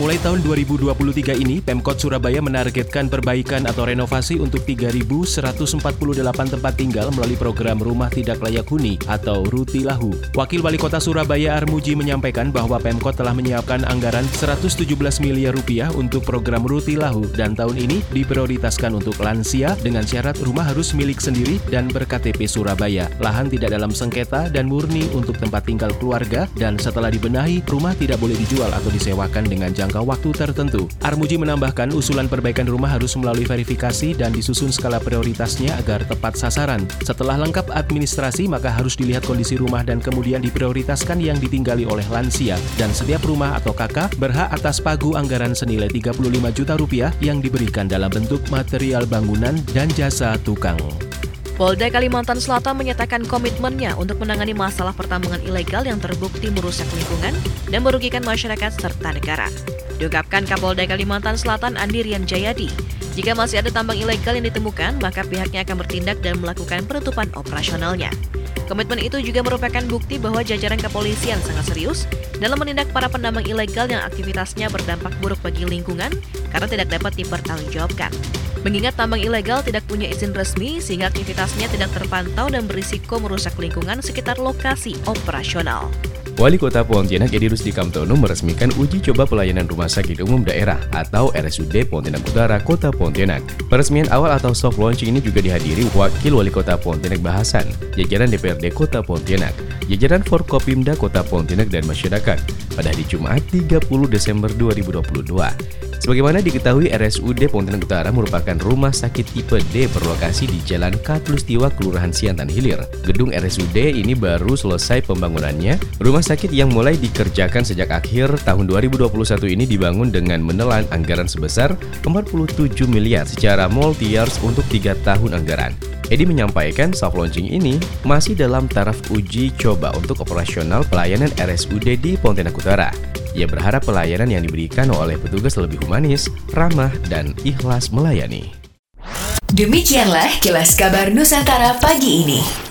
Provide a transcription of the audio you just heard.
Mulai tahun 2023 ini, Pemkot Surabaya menargetkan perbaikan atau renovasi untuk 3.148 tempat tinggal melalui program Rumah Tidak Layak Huni atau Ruti Lahu. Wakil Wali Kota Surabaya Armuji menyampaikan bahwa Pemkot telah menyiapkan anggaran 117 miliar rupiah untuk program Ruti Lahu dan tahun ini diprioritaskan untuk lansia dengan syarat rumah harus milik sendiri dan berKTP Surabaya. Lahan tidak dalam sengketa dan murni untuk tempat tinggal keluarga dan setelah dibenahi, rumah tidak boleh dijual atau disewakan dengan jangka jangka waktu tertentu. Armuji menambahkan usulan perbaikan rumah harus melalui verifikasi dan disusun skala prioritasnya agar tepat sasaran. Setelah lengkap administrasi, maka harus dilihat kondisi rumah dan kemudian diprioritaskan yang ditinggali oleh lansia. Dan setiap rumah atau kakak berhak atas pagu anggaran senilai 35 juta rupiah yang diberikan dalam bentuk material bangunan dan jasa tukang. Polda Kalimantan Selatan menyatakan komitmennya untuk menangani masalah pertambangan ilegal yang terbukti merusak lingkungan dan merugikan masyarakat serta negara. Diungkapkan Kapolda Kalimantan Selatan Andi Rian Jayadi, jika masih ada tambang ilegal yang ditemukan, maka pihaknya akan bertindak dan melakukan penutupan operasionalnya. Komitmen itu juga merupakan bukti bahwa jajaran kepolisian sangat serius dalam menindak para penambang ilegal yang aktivitasnya berdampak buruk bagi lingkungan karena tidak dapat dipertanggungjawabkan. Mengingat tambang ilegal tidak punya izin resmi sehingga aktivitasnya tidak terpantau dan berisiko merusak lingkungan sekitar lokasi operasional. Wali Kota Pontianak Edi Rusdi Kamtono meresmikan uji coba pelayanan Rumah Sakit Umum Daerah atau RSUD Pontianak Utara Kota Pontianak. Peresmian awal atau soft launching ini juga dihadiri Wakil Wali Kota Pontianak Bahasan, jajaran DPRD Kota Pontianak, jajaran Forkopimda Kota Pontianak dan masyarakat pada hari Jumat 30 Desember 2022. Sebagaimana diketahui, RSUD Pontianak Utara merupakan rumah sakit tipe D berlokasi di Jalan Katulistiwa, Kelurahan Siantan Hilir. Gedung RSUD ini baru selesai pembangunannya. Rumah sakit yang mulai dikerjakan sejak akhir tahun 2021 ini dibangun dengan menelan anggaran sebesar 47 miliar secara multi years untuk tiga tahun anggaran. Edi menyampaikan soft launching ini masih dalam taraf uji coba untuk operasional pelayanan RSUD di Pontianak Utara. Ia berharap pelayanan yang diberikan oleh petugas lebih humanis, ramah, dan ikhlas melayani. Demikianlah kilas kabar Nusantara pagi ini.